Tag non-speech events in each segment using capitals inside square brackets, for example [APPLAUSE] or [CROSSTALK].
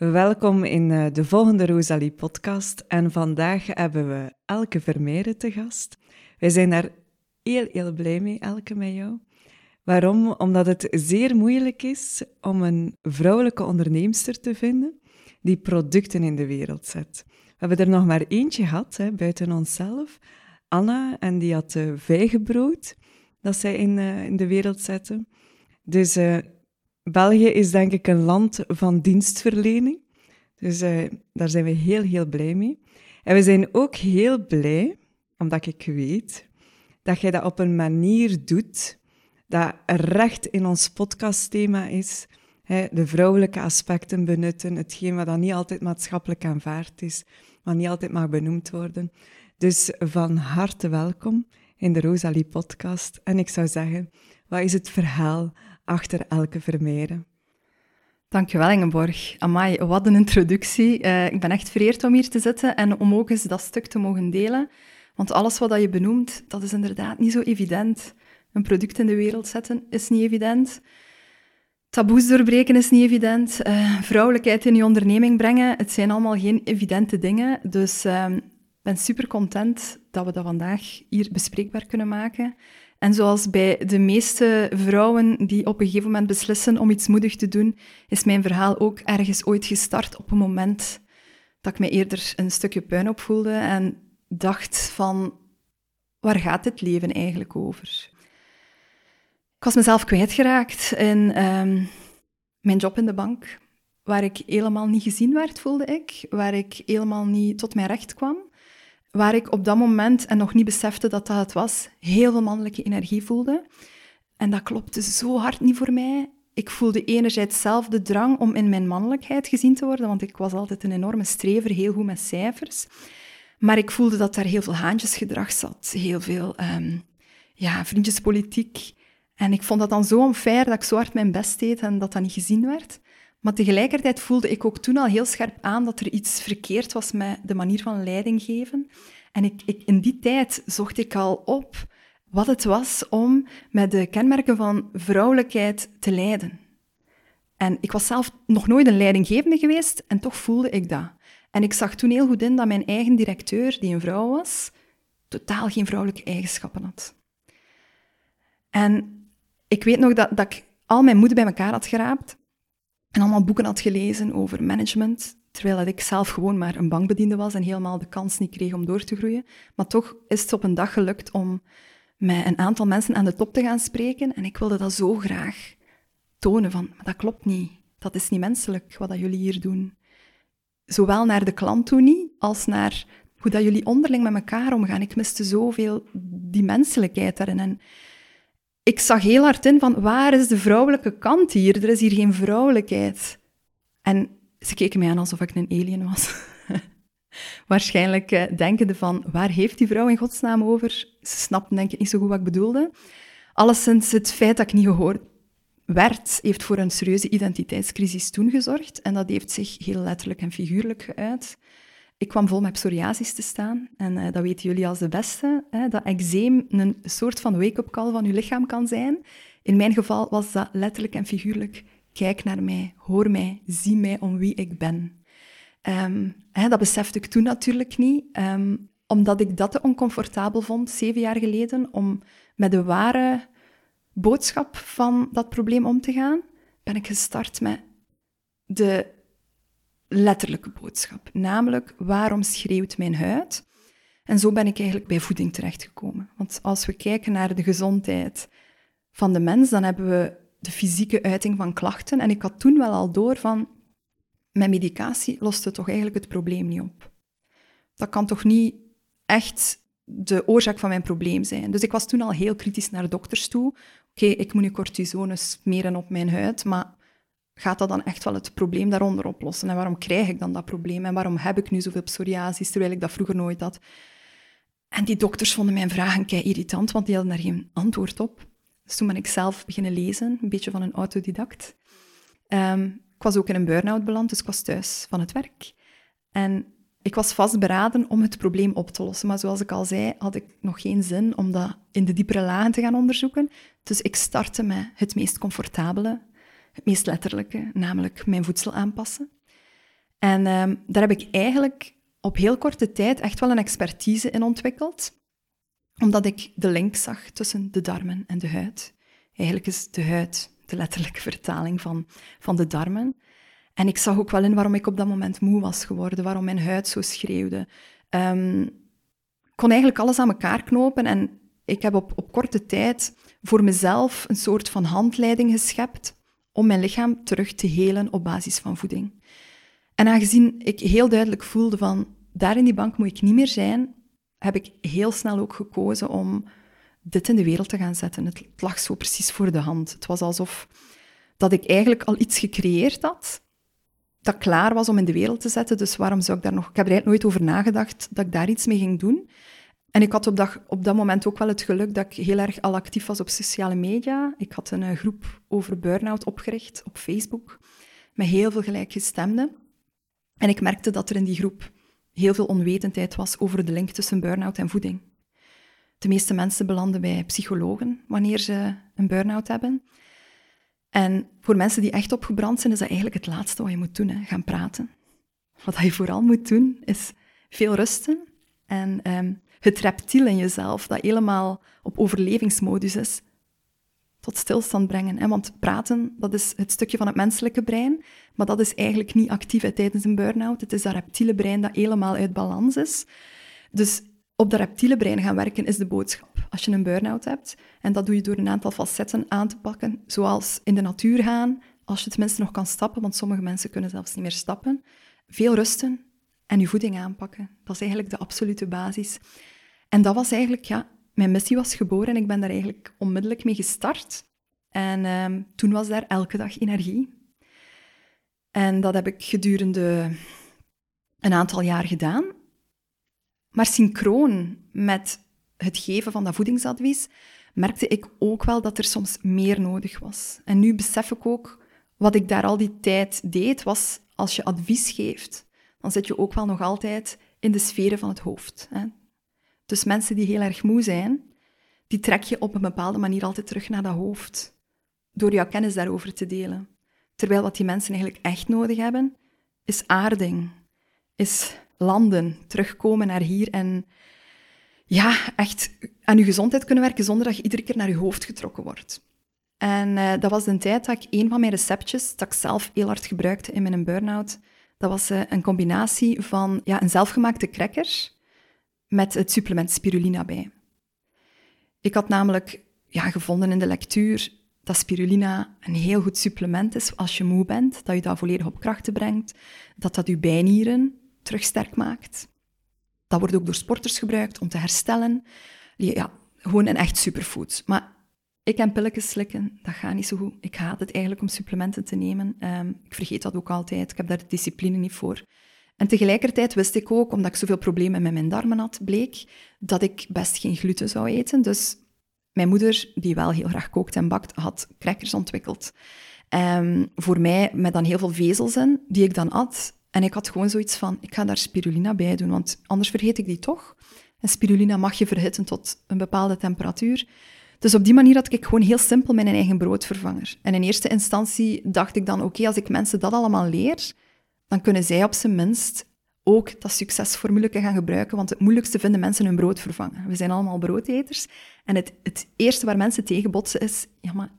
Welkom in eh, de volgende Rosalie podcast. En vandaag hebben we Elke Vermeeren te gast. Wij zijn daar heel, heel blij mee, Elke, met jou. Waarom? Omdat het zeer moeilijk is om een vrouwelijke onderneemster te vinden die producten in de wereld zet. We hebben er nog maar eentje gehad, hè, buiten onszelf. Anna, en die had uh, vijgenbrood dat zij in, uh, in de wereld zette. Dus België is denk ik een land van dienstverlening. Dus uh, daar zijn we heel, heel blij mee. En we zijn ook heel blij, omdat ik weet dat jij dat op een manier doet dat recht in ons podcastthema is. Hè, de vrouwelijke aspecten benutten, hetgeen wat dan niet altijd maatschappelijk aanvaard is, maar niet altijd mag benoemd worden. Dus van harte welkom in de Rosalie podcast. En ik zou zeggen, wat is het verhaal achter elke Vermeeren. Dankjewel Ingeborg. Amai, wat een introductie. Uh, ik ben echt vereerd om hier te zitten en om ook eens dat stuk te mogen delen. Want alles wat je benoemt, dat is inderdaad niet zo evident. Een product in de wereld zetten is niet evident. Taboes doorbreken is niet evident. Uh, vrouwelijkheid in je onderneming brengen, het zijn allemaal geen evidente dingen. Dus uh, ik ben super content dat we dat vandaag hier bespreekbaar kunnen maken. En zoals bij de meeste vrouwen die op een gegeven moment beslissen om iets moedig te doen, is mijn verhaal ook ergens ooit gestart op een moment dat ik me eerder een stukje puin op voelde en dacht van, waar gaat dit leven eigenlijk over? Ik was mezelf kwijtgeraakt in um, mijn job in de bank, waar ik helemaal niet gezien werd, voelde ik, waar ik helemaal niet tot mijn recht kwam waar ik op dat moment, en nog niet besefte dat dat het was, heel veel mannelijke energie voelde. En dat klopte zo hard niet voor mij. Ik voelde enerzijds zelf de drang om in mijn mannelijkheid gezien te worden, want ik was altijd een enorme strever, heel goed met cijfers. Maar ik voelde dat daar heel veel haantjesgedrag zat, heel veel um, ja, vriendjespolitiek. En ik vond dat dan zo onfair dat ik zo hard mijn best deed en dat dat niet gezien werd. Maar tegelijkertijd voelde ik ook toen al heel scherp aan dat er iets verkeerd was met de manier van leiding geven. En ik, ik, in die tijd zocht ik al op wat het was om met de kenmerken van vrouwelijkheid te leiden. En ik was zelf nog nooit een leidinggevende geweest en toch voelde ik dat. En ik zag toen heel goed in dat mijn eigen directeur, die een vrouw was, totaal geen vrouwelijke eigenschappen had. En ik weet nog dat, dat ik al mijn moed bij elkaar had geraapt en allemaal boeken had gelezen over management, terwijl dat ik zelf gewoon maar een bankbediende was en helemaal de kans niet kreeg om door te groeien. Maar toch is het op een dag gelukt om met een aantal mensen aan de top te gaan spreken en ik wilde dat zo graag tonen van, maar dat klopt niet. Dat is niet menselijk wat dat jullie hier doen. Zowel naar de klant toe niet, als naar hoe dat jullie onderling met elkaar omgaan. Ik miste zoveel die menselijkheid daarin. En ik zag heel hard in van waar is de vrouwelijke kant hier? Er is hier geen vrouwelijkheid. En ze keken mij aan alsof ik een alien was. [LAUGHS] Waarschijnlijk uh, denkende van waar heeft die vrouw in godsnaam over? Ze snapten denk ik niet zo goed wat ik bedoelde. Alleszins het feit dat ik niet gehoord werd, heeft voor een serieuze identiteitscrisis toen gezorgd. En dat heeft zich heel letterlijk en figuurlijk geuit. Ik kwam vol met psoriasis te staan. En uh, dat weten jullie als de beste. Hè, dat eczeem een soort van wake-up call van je lichaam kan zijn. In mijn geval was dat letterlijk en figuurlijk. Kijk naar mij, hoor mij, zie mij om wie ik ben. Um, hè, dat besefte ik toen natuurlijk niet. Um, omdat ik dat te oncomfortabel vond, zeven jaar geleden, om met de ware boodschap van dat probleem om te gaan, ben ik gestart met de letterlijke boodschap. Namelijk, waarom schreeuwt mijn huid? En zo ben ik eigenlijk bij voeding terechtgekomen. Want als we kijken naar de gezondheid van de mens, dan hebben we de fysieke uiting van klachten. En ik had toen wel al door van, mijn medicatie loste toch eigenlijk het probleem niet op. Dat kan toch niet echt de oorzaak van mijn probleem zijn. Dus ik was toen al heel kritisch naar dokters toe. Oké, ik moet nu cortisone smeren op mijn huid, maar gaat dat dan echt wel het probleem daaronder oplossen? En waarom krijg ik dan dat probleem? En waarom heb ik nu zoveel psoriasis, terwijl ik dat vroeger nooit had? En die dokters vonden mijn vragen kei irritant, want die hadden daar geen antwoord op. Dus toen ben ik zelf beginnen lezen, een beetje van een autodidact. Um, ik was ook in een burn-out beland, dus ik was thuis van het werk. En ik was vastberaden om het probleem op te lossen. Maar zoals ik al zei, had ik nog geen zin om dat in de diepere lagen te gaan onderzoeken. Dus ik startte met het meest comfortabele, het meest letterlijke, namelijk mijn voedsel aanpassen. En ehm, daar heb ik eigenlijk op heel korte tijd echt wel een expertise in ontwikkeld, omdat ik de link zag tussen de darmen en de huid. Eigenlijk is de huid de letterlijke vertaling van, van de darmen. En ik zag ook wel in waarom ik op dat moment moe was geworden, waarom mijn huid zo schreeuwde. Um, ik kon eigenlijk alles aan elkaar knopen en ik heb op, op korte tijd voor mezelf een soort van handleiding geschept om mijn lichaam terug te helen op basis van voeding. En aangezien ik heel duidelijk voelde van daar in die bank moet ik niet meer zijn, heb ik heel snel ook gekozen om dit in de wereld te gaan zetten. Het lag zo precies voor de hand. Het was alsof dat ik eigenlijk al iets gecreëerd had dat klaar was om in de wereld te zetten. Dus waarom zou ik daar nog... Ik heb er eigenlijk nooit over nagedacht dat ik daar iets mee ging doen. En ik had op dat, op dat moment ook wel het geluk dat ik heel erg al actief was op sociale media. Ik had een groep over burn-out opgericht op Facebook, met heel veel gelijkgestemden. En ik merkte dat er in die groep heel veel onwetendheid was over de link tussen burn-out en voeding. De meeste mensen belanden bij psychologen wanneer ze een burn-out hebben. En voor mensen die echt opgebrand zijn, is dat eigenlijk het laatste wat je moet doen, hè? gaan praten. Wat je vooral moet doen, is veel rusten en ehm, het reptiel in jezelf, dat helemaal op overlevingsmodus is, tot stilstand brengen. Hè? Want praten, dat is het stukje van het menselijke brein, maar dat is eigenlijk niet actief tijdens een burn-out. Het is dat reptiele brein dat helemaal uit balans is. Dus op dat reptiele brein gaan werken is de boodschap als je een burn-out hebt. En dat doe je door een aantal facetten aan te pakken, zoals in de natuur gaan, als je tenminste nog kan stappen, want sommige mensen kunnen zelfs niet meer stappen. Veel rusten en je voeding aanpakken. Dat is eigenlijk de absolute basis. En dat was eigenlijk, ja, mijn missie was geboren en ik ben daar eigenlijk onmiddellijk mee gestart. En ehm, toen was daar elke dag energie. En dat heb ik gedurende een aantal jaar gedaan. Maar synchroon met het geven van dat voedingsadvies merkte ik ook wel dat er soms meer nodig was. En nu besef ik ook wat ik daar al die tijd deed, was als je advies geeft, dan zit je ook wel nog altijd in de sferen van het hoofd. Hè? Dus mensen die heel erg moe zijn, die trek je op een bepaalde manier altijd terug naar dat hoofd. Door jouw kennis daarover te delen. Terwijl wat die mensen eigenlijk echt nodig hebben, is aarding. Is landen, terugkomen naar hier en ja, echt aan je gezondheid kunnen werken zonder dat je iedere keer naar je hoofd getrokken wordt. En uh, dat was de tijd dat ik een van mijn receptjes, dat ik zelf heel hard gebruikte in mijn burn-out, dat was uh, een combinatie van ja, een zelfgemaakte cracker met het supplement spirulina bij. Ik had namelijk ja, gevonden in de lectuur dat spirulina een heel goed supplement is als je moe bent, dat je dat volledig op krachten brengt, dat dat je bijnieren terug sterk maakt. Dat wordt ook door sporters gebruikt om te herstellen. Ja, gewoon een echt superfood. Maar ik en pilletjes slikken, dat gaat niet zo goed. Ik haat het eigenlijk om supplementen te nemen. Um, ik vergeet dat ook altijd. Ik heb daar de discipline niet voor. En tegelijkertijd wist ik ook, omdat ik zoveel problemen met mijn darmen had, bleek dat ik best geen gluten zou eten. Dus mijn moeder, die wel heel graag kookt en bakt, had crackers ontwikkeld. Um, voor mij met dan heel veel vezels in, die ik dan at. En ik had gewoon zoiets van, ik ga daar spirulina bij doen, want anders vergeet ik die toch. En spirulina mag je verhitten tot een bepaalde temperatuur. Dus op die manier had ik gewoon heel simpel mijn eigen broodvervanger. En in eerste instantie dacht ik dan, oké, als ik mensen dat allemaal leer, dan kunnen zij op zijn minst ook dat succesformule gaan gebruiken, want het moeilijkste vinden mensen hun brood vervangen. We zijn allemaal broodeters. En het, het eerste waar mensen tegen botsen is, ja, maar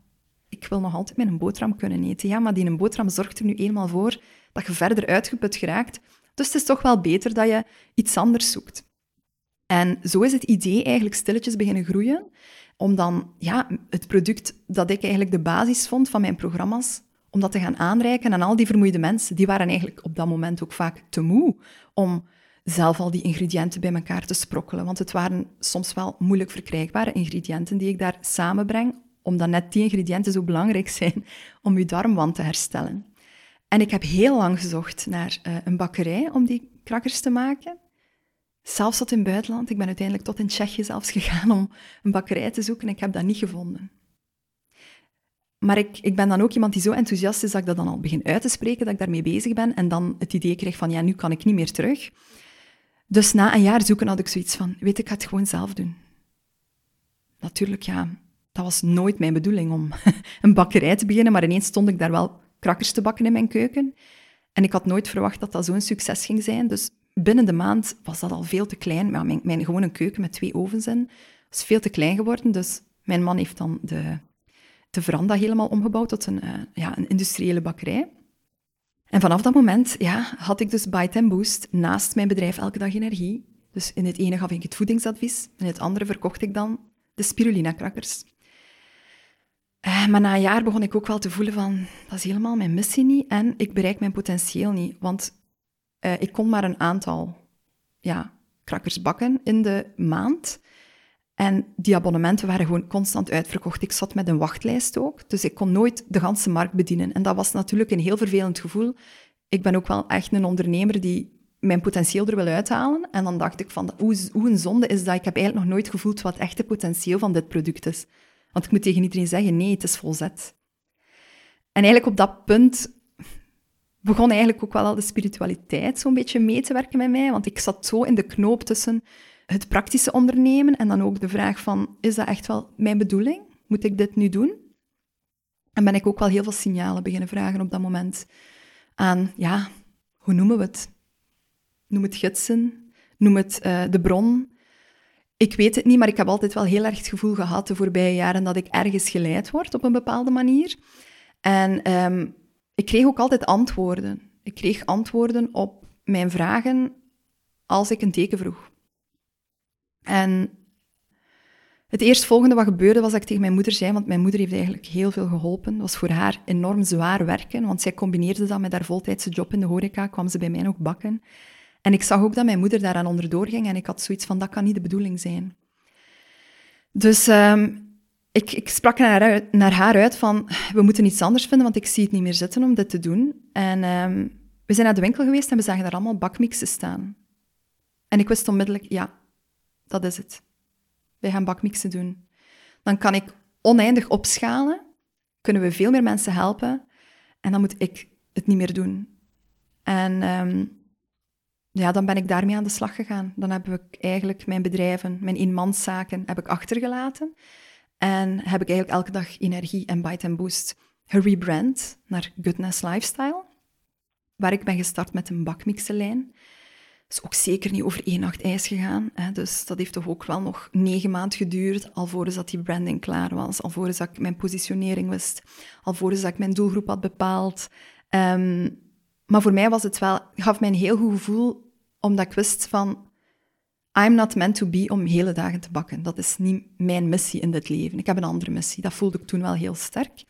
ik wil nog altijd mijn boterham kunnen eten. Ja, maar die een boterham zorgt er nu eenmaal voor dat je verder uitgeput geraakt. Dus het is toch wel beter dat je iets anders zoekt. En zo is het idee eigenlijk stilletjes beginnen groeien, om dan ja, het product dat ik eigenlijk de basis vond van mijn programma's, om dat te gaan aanreiken aan al die vermoeide mensen. Die waren eigenlijk op dat moment ook vaak te moe om zelf al die ingrediënten bij elkaar te sprokkelen. Want het waren soms wel moeilijk verkrijgbare ingrediënten die ik daar samenbreng, omdat net die ingrediënten zo belangrijk zijn [LAUGHS] om je darmwand te herstellen. En ik heb heel lang gezocht naar uh, een bakkerij om die krakkers te maken. Zelfs tot in het buitenland. Ik ben uiteindelijk tot in Tsjechië zelfs [LAUGHS] gegaan om een bakkerij te zoeken. Ik heb dat niet gevonden. Maar ik, ik ben dan ook iemand die zo enthousiast is dat ik dat dan al begin uit te spreken, dat ik daarmee bezig ben. En dan het idee krijg van, ja, nu kan ik niet meer terug. Dus na een jaar zoeken had ik zoiets van, weet ik, ga het gewoon zelf doen. Natuurlijk, ja, dat was nooit mijn bedoeling om [LAUGHS] een bakkerij te beginnen, maar ineens stond ik daar wel krakkers te bakken in mijn keuken. En ik had nooit verwacht dat dat zo'n succes ging zijn. Dus binnen de maand was dat al veel te klein. Mijn, mijn gewone keuken met twee ovens in was veel te klein geworden. Dus mijn man heeft dan de, de veranda helemaal omgebouwd tot een, uh, ja, een industriële bakkerij. En vanaf dat moment ja, had ik dus Bite Boost naast mijn bedrijf Elke Dag Energie. Dus in het ene gaf ik het voedingsadvies, in het andere verkocht ik dan de spirulina-krakkers. Uh, maar na een jaar begon ik ook wel te voelen van, dat is helemaal mijn missie niet en ik bereik mijn potentieel niet. Want uh, ik kon maar een aantal ja, krakkers bakken in de maand. En die abonnementen waren gewoon constant uitverkocht. Ik zat met een wachtlijst ook, dus ik kon nooit de ganse markt bedienen. En dat was natuurlijk een heel vervelend gevoel. Ik ben ook wel echt een ondernemer die mijn potentieel er wil uithalen. En dan dacht ik van, hoe, hoe een zonde is dat? Ik heb eigenlijk nog nooit gevoeld wat het echte potentieel van dit product is. Want ik moet tegen iedereen zeggen, nee, het is volzet. En eigenlijk op dat punt begon eigenlijk ook wel al de spiritualiteit zo'n beetje mee te werken met mij. Want ik zat zo in de knoop tussen het praktische ondernemen en dan ook de vraag van, is dat echt wel mijn bedoeling? Moet ik dit nu doen? En ben ik ook wel heel veel signalen beginnen vragen op dat moment aan, ja, hoe noemen we het? Noem het gidsen, noem het uh, de bron. Ik weet het niet, maar ik heb altijd wel heel erg het gevoel gehad de voorbije jaren dat ik ergens geleid word op een bepaalde manier. En um, ik kreeg ook altijd antwoorden. Ik kreeg antwoorden op mijn vragen als ik een teken vroeg. En het eerstvolgende wat gebeurde was dat ik tegen mijn moeder zei, want mijn moeder heeft eigenlijk heel veel geholpen. Het was voor haar enorm zwaar werken, want zij combineerde dat met haar voltijdse job in de horeca, kwam ze bij mij nog bakken. En ik zag ook dat mijn moeder daaraan onderdoor ging en ik had zoiets van, dat kan niet de bedoeling zijn. Dus um, ik, ik, sprak naar haar, naar haar, uit, van, we moeten iets anders vinden, want ik zie het niet meer zitten om dit te doen. En um, we zijn naar de winkel geweest en we zagen daar allemaal bakmixen staan. En ik wist onmiddellijk, ja, dat is het. Wij gaan bakmixen doen. Dan kan ik oneindig opschalen, kunnen we veel meer mensen helpen en dan moet ik het niet meer doen. En um, ja, dan ben ik daarmee aan de slag gegaan. Dan heb ik eigenlijk mijn bedrijven, mijn eenmanszaken, heb ik achtergelaten. En heb ik eigenlijk elke dag energie en bite and boost gerebrand naar Goodness Lifestyle, waar ik ben gestart met een bakmixenlijn is ook zeker niet over één nacht ijs gegaan. Hè. Dus dat heeft toch ook wel nog negen maanden geduurd, alvorens dat die branding klaar was, alvorens dat ik mijn positionering wist, alvorens dat ik mijn doelgroep had bepaald. Um, maar voor mij was het wel, gaf mij een heel goed gevoel, omdat ik wist van, I'm not meant to be om hele dagen te bakken. Dat is niet mijn missie in dit leven. Ik heb een andere missie. Dat voelde ik toen wel heel sterk.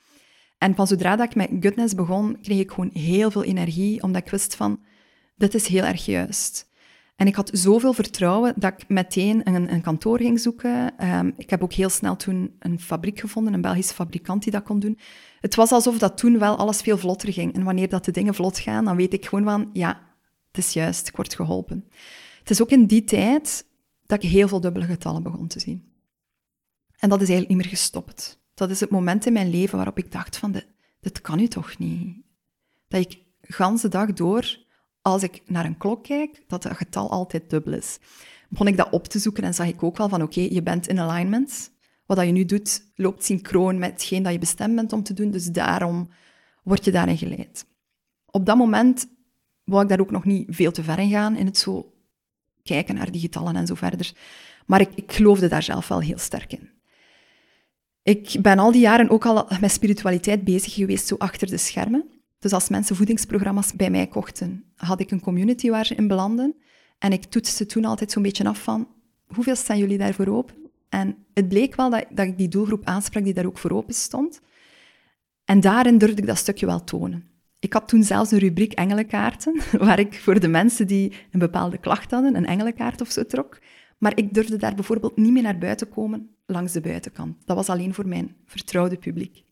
En van zodra dat ik met Goodness begon, kreeg ik gewoon heel veel energie, omdat ik wist van, dit is heel erg juist. En ik had zoveel vertrouwen dat ik meteen een, een kantoor ging zoeken. Ehm, ik heb ook heel snel toen een fabriek gevonden, een Belgische fabrikant die dat kon doen. Het was alsof dat toen wel alles veel vlotter ging. En wanneer dat de dingen vlot gaan, dan weet ik gewoon van, ja, het is juist, ik word geholpen. Het is ook in die tijd dat ik heel veel dubbele getallen begon te zien. En dat is eigenlijk niet meer gestopt. Dat is het moment in mijn leven waarop ik dacht van, dit, kan u toch niet? Dat ik de dag door als ik naar een klok kijk, dat het getal altijd dubbel is. Begon ik dat op te zoeken en zag ik ook wel van oké, je bent in alignment. Wat dat je nu doet, loopt synchroon met hetgeen dat je bestemd bent om te doen, dus daarom word je daarin geleid. Op dat moment wou ik daar ook nog niet veel te ver in gaan, in het zo kijken naar die getallen en zo verder. Maar ik, ik geloofde daar zelf wel heel sterk in. Ik ben al die jaren ook al met spiritualiteit bezig geweest, zo achter de schermen. Dus als mensen voedingsprogramma's bij mij kochten, had ik een community waar ze in belanden. En ik toetste toen altijd zo'n beetje af van, hoeveel staan jullie daarvoor open? En het bleek wel dat, dat ik die doelgroep aansprak die daar ook voor open stond. En daarin durfde ik dat stukje wel tonen. Ik had toen zelfs een rubriek engelenkaarten, [LAUGHS] waar ik voor de mensen die een bepaalde klacht hadden, een engelenkaart of zo trok. Maar ik durfde daar bijvoorbeeld niet meer naar buiten komen langs de buitenkant. Dat was alleen voor mijn vertrouwde publiek.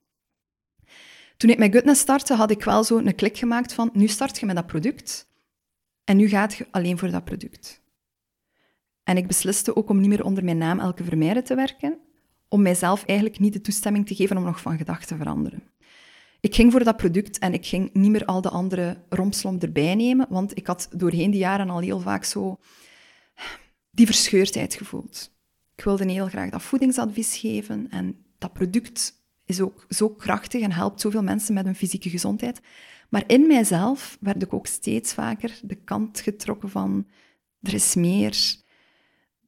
Toen ik met Goodness startte, had ik wel zo een klik gemaakt van, nu start je met dat product en nu gaat je alleen voor dat product. En ik besliste ook om niet meer onder mijn naam Elke Vermeijden te werken, om mijzelf eigenlijk niet de toestemming te geven om nog van gedachten te veranderen. Ik ging voor dat product en ik ging niet meer al de andere rompslom erbij nemen, want ik had doorheen die jaren al heel vaak zo die verscheurdheid gevoeld. Ik wilde heel graag dat voedingsadvies geven en dat product is ook zo krachtig en helpt zoveel mensen met hun fysieke gezondheid. Maar in mijzelf werd ik ook steeds vaker de kant getrokken van er is meer,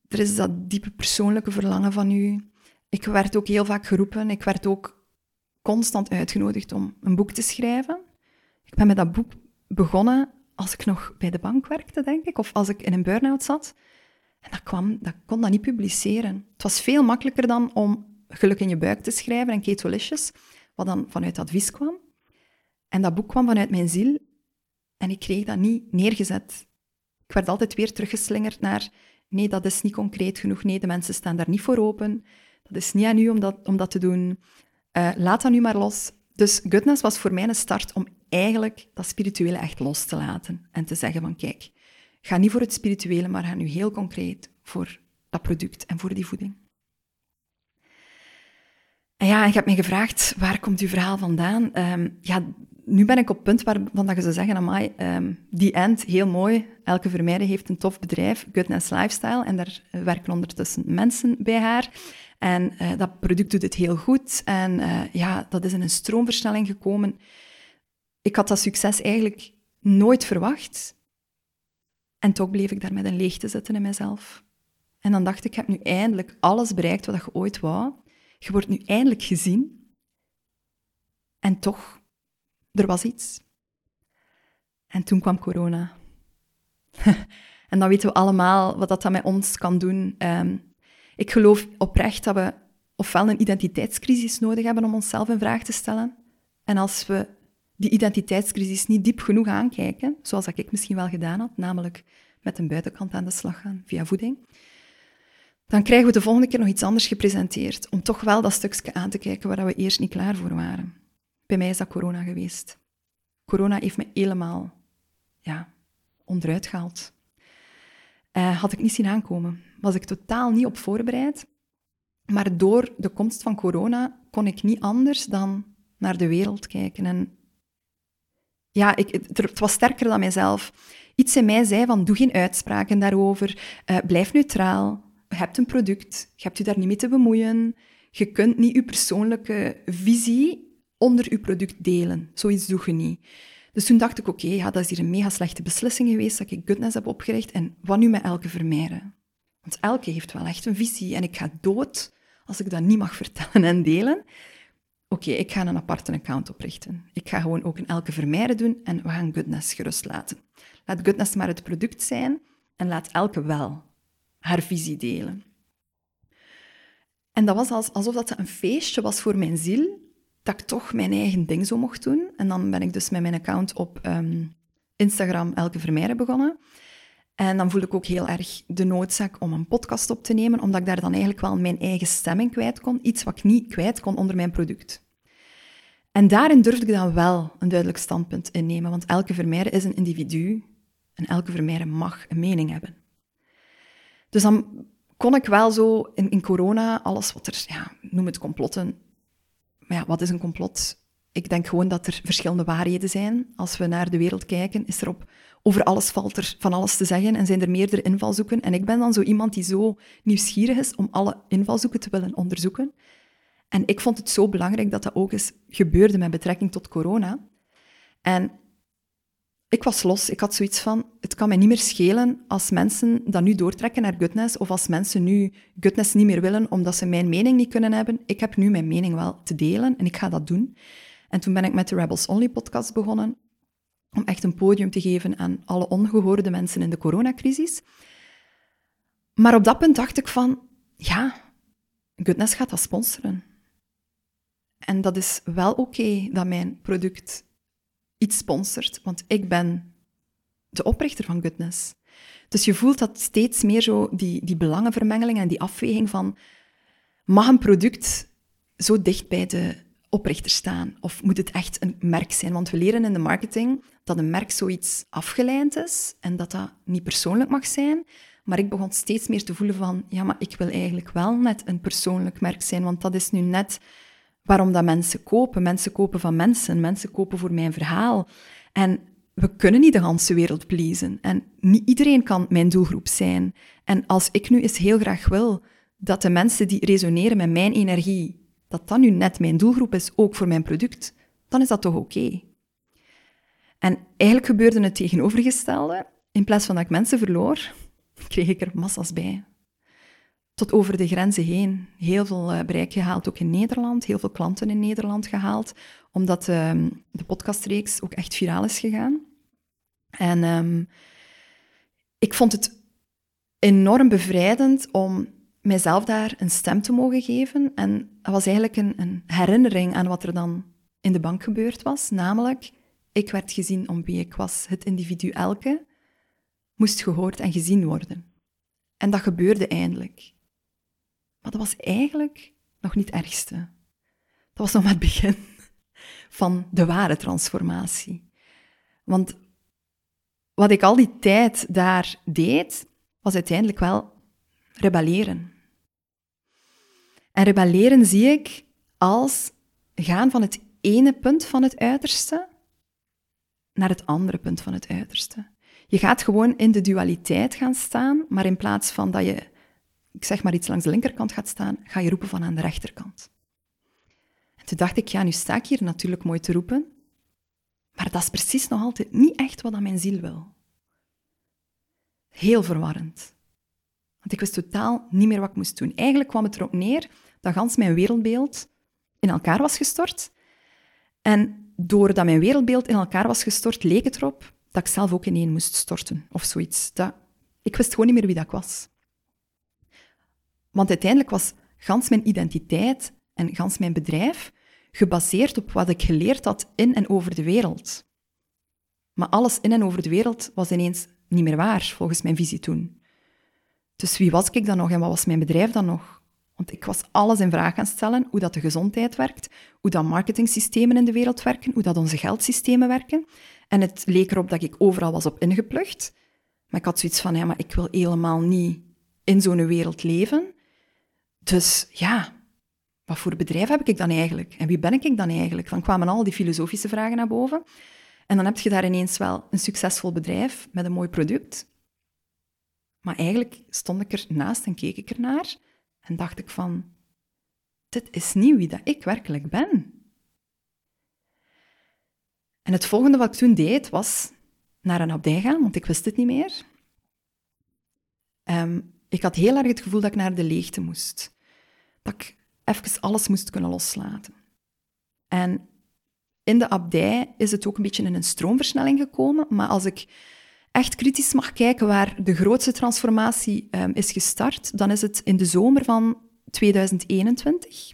er is dat diepe persoonlijke verlangen van u. Ik werd ook heel vaak geroepen, ik werd ook constant uitgenodigd om een boek te schrijven. Ik ben met dat boek begonnen als ik nog bij de bank werkte, denk ik, of als ik in een burn-out zat. En dat, kwam, dat kon dat niet publiceren. Het was veel makkelijker dan om Geluk in je buik te schrijven en Ketolicious, wat dan vanuit advies kwam. En dat boek kwam vanuit mijn ziel en ik kreeg dat niet neergezet. Ik werd altijd weer teruggeslingerd naar nee, dat is niet concreet genoeg, nee, de mensen staan daar niet voor open, dat is niet aan u om dat, om dat te doen, uh, laat dat nu maar los. Dus Goodness was voor mij een start om eigenlijk dat spirituele echt los te laten en te zeggen van kijk, ga niet voor het spirituele, maar ga nu heel concreet voor dat product en voor die voeding. En ja, ik heb me gevraagd, waar komt uw verhaal vandaan? Um, ja, nu ben ik op het punt waarvan dat je zou zeggen, amai, um, die end, heel mooi. Elke Vermeijden heeft een tof bedrijf, Goodness Lifestyle, en daar werken ondertussen mensen bij haar. En uh, dat product doet het heel goed. En uh, ja, dat is in een stroomversnelling gekomen. Ik had dat succes eigenlijk nooit verwacht. En toch bleef ik daar met een leegte zitten in mezelf. En dan dacht ik, ik heb nu eindelijk alles bereikt wat je ooit wou. Je wordt nu eindelijk gezien. En toch, er was iets. En toen kwam corona. [LAUGHS] en dan weten we allemaal wat dat met ons kan doen. Um, ik geloof oprecht dat we ofwel een identiteitscrisis nodig hebben om onszelf in vraag te stellen. En als we die identiteitscrisis niet diep genoeg aankijken, zoals dat ik misschien wel gedaan had, namelijk met een buitenkant aan de slag gaan via voeding, dan krijgen we de volgende keer nog iets anders gepresenteerd, om toch wel dat stukje aan te kijken waar we eerst niet klaar voor waren. Bij mij is dat corona geweest. Corona heeft me helemaal ja, onderuit gehaald. Uh, had ik niet zien aankomen. Was ik totaal niet op voorbereid. Maar door de komst van corona kon ik niet anders dan naar de wereld kijken. En ja, ik, het, was sterker dan mijzelf. Iets in mij zei van, doe geen uitspraken daarover, uh, blijf neutraal, je hebt een product, je hebt je daar niet mee te bemoeien, je kunt niet je persoonlijke visie onder je product delen. Zoiets doe je niet. Dus toen dacht ik, oké, ja, dat is hier een mega slechte beslissing geweest dat ik Goodness heb opgericht. En wat nu met Elke vermijden? Want Elke heeft wel echt een visie en ik ga dood als ik dat niet mag vertellen en delen. Oké, ik ga een aparte account oprichten. Ik ga gewoon ook een Elke vermijden doen en we gaan Goodness gerust laten. Laat Goodness maar het product zijn en laat Elke wel haar visie delen. En dat was alsof dat een feestje was voor mijn ziel, dat ik toch mijn eigen ding zo mocht doen. En dan ben ik dus met mijn account op um, Instagram Elke Vermeijden begonnen. En dan voelde ik ook heel erg de noodzaak om een podcast op te nemen, omdat ik daar dan eigenlijk wel mijn eigen stemming kwijt kon. Iets wat ik niet kwijt kon onder mijn product. En daarin durfde ik dan wel een duidelijk standpunt innemen, want elke vermeijder is een individu en elke vermeijder mag een mening hebben. Dus dan kon ik wel zo in, in corona alles wat er, ja, noem het complotten. Ja, wat is een complot? Ik denk gewoon dat er verschillende waarheden zijn. Als we naar de wereld kijken, is er op over alles valt er van alles te zeggen en zijn er meerdere invalshoeken. En ik ben dan zo iemand die zo nieuwsgierig is om alle invalshoeken te willen onderzoeken. En ik vond het zo belangrijk dat dat ook eens gebeurde met betrekking tot corona. En ik was los. Ik had zoiets van, het kan mij niet meer schelen als mensen dat nu doortrekken naar Goodness, of als mensen nu Goodness niet meer willen omdat ze mijn mening niet kunnen hebben. Ik heb nu mijn mening wel te delen en ik ga dat doen. En toen ben ik met de Rebels Only podcast begonnen, om echt een podium te geven aan alle ongehoorde mensen in de coronacrisis. Maar op dat punt dacht ik van, ja, Goodness gaat dat sponsoren. En dat is wel oké dat mijn product iets sponsort, want ik ben de oprichter van Goodness. Dus je voelt dat steeds meer zo, die, die belangenvermengeling en die afweging van, mag een product zo dicht bij de oprichter staan? Of moet het echt een merk zijn? Want we leren in de marketing dat een merk zoiets afgeleid is en dat dat niet persoonlijk mag zijn. Maar ik begon steeds meer te voelen van, ja, maar ik wil eigenlijk wel net een persoonlijk merk zijn, want dat is nu net waarom dat mensen kopen. Mensen kopen van mensen, mensen kopen voor mijn verhaal. En we kunnen niet de hele wereld pleasen. En niet iedereen kan mijn doelgroep zijn. En als ik nu eens heel graag wil dat de mensen die resoneren met mijn energie, dat dat nu net mijn doelgroep is, ook voor mijn product, dan is dat toch oké. En eigenlijk gebeurde het tegenovergestelde. In plaats van dat ik mensen verloor, [LAUGHS] kreeg ik er massa's bij. Tot over de grenzen heen. Heel veel eh, bereik gehaald, ook in Nederland. Heel veel klanten in Nederland gehaald. Omdat uh, de podcastreeks ook echt viraal is gegaan. En um, ik vond het enorm bevrijdend om mijzelf daar een stem te mogen geven. En dat was eigenlijk een, een herinnering aan wat er dan in de bank gebeurd was. Namelijk, ik werd gezien om wie ik was. Het individu elke moest gehoord en gezien worden. En dat gebeurde eindelijk. Maar dat was eigenlijk nog niet het ergste. Dat was nog maar het begin van de ware transformatie. Want wat ik al die tijd daar deed, was uiteindelijk wel rebelleren. En rebelleren zie ik als gaan van het ene punt van het uiterste naar het andere punt van het uiterste. Je gaat gewoon in de dualiteit gaan staan, maar in plaats van dat je, ik zeg maar iets langs de linkerkant gaat staan, ga je roepen van aan de rechterkant. En toen dacht ik, ja, nu sta ik hier natuurlijk mooi te roepen, maar dat is precies nog altijd niet echt wat aan mijn ziel wil. Heel verwarrend. Want ik wist totaal niet meer wat ik moest doen. Eigenlijk kwam het erop neer dat gans mijn wereldbeeld in elkaar was gestort. En doordat mijn wereldbeeld in elkaar was gestort, leek het erop dat ik zelf ook ineen moest storten of zoiets. Dat, ik wist gewoon niet meer wie dat ik was. Want uiteindelijk was gans mijn identiteit en gans mijn bedrijf gebaseerd op wat ik geleerd had in en over de wereld. Maar alles in en over de wereld was ineens niet meer waar, volgens mijn visie toen. Dus wie was ik dan nog en wat was mijn bedrijf dan nog? Want ik was alles in vraag gaan stellen, hoe dat de gezondheid werkt, hoe dat marketingsystemen in de wereld werken, hoe dat onze geldsystemen werken. En het leek erop dat ik overal was op ingeplucht. Maar ik had zoiets van, ja, maar ik wil helemaal niet in zo'n wereld leven. Dus ja, wat voor bedrijf heb ik dan eigenlijk? En wie ben ik dan eigenlijk? Dan kwamen al die filosofische vragen naar boven. En dan heb je daar ineens wel een succesvol bedrijf met een mooi product. Maar eigenlijk stond ik er naast en keek ik ernaar en dacht ik van, dit is niet wie dat ik werkelijk ben. En het volgende wat ik toen deed, was naar een abdij gaan, want ik wist het niet meer. Um, ik had heel erg het gevoel dat ik naar de leegte moest. Dat ik even alles moest kunnen loslaten. En in de abdij is het ook een beetje in een stroomversnelling gekomen, maar als ik echt kritisch mag kijken waar de grootste transformatie um, is gestart, dan is het in de zomer van 2021,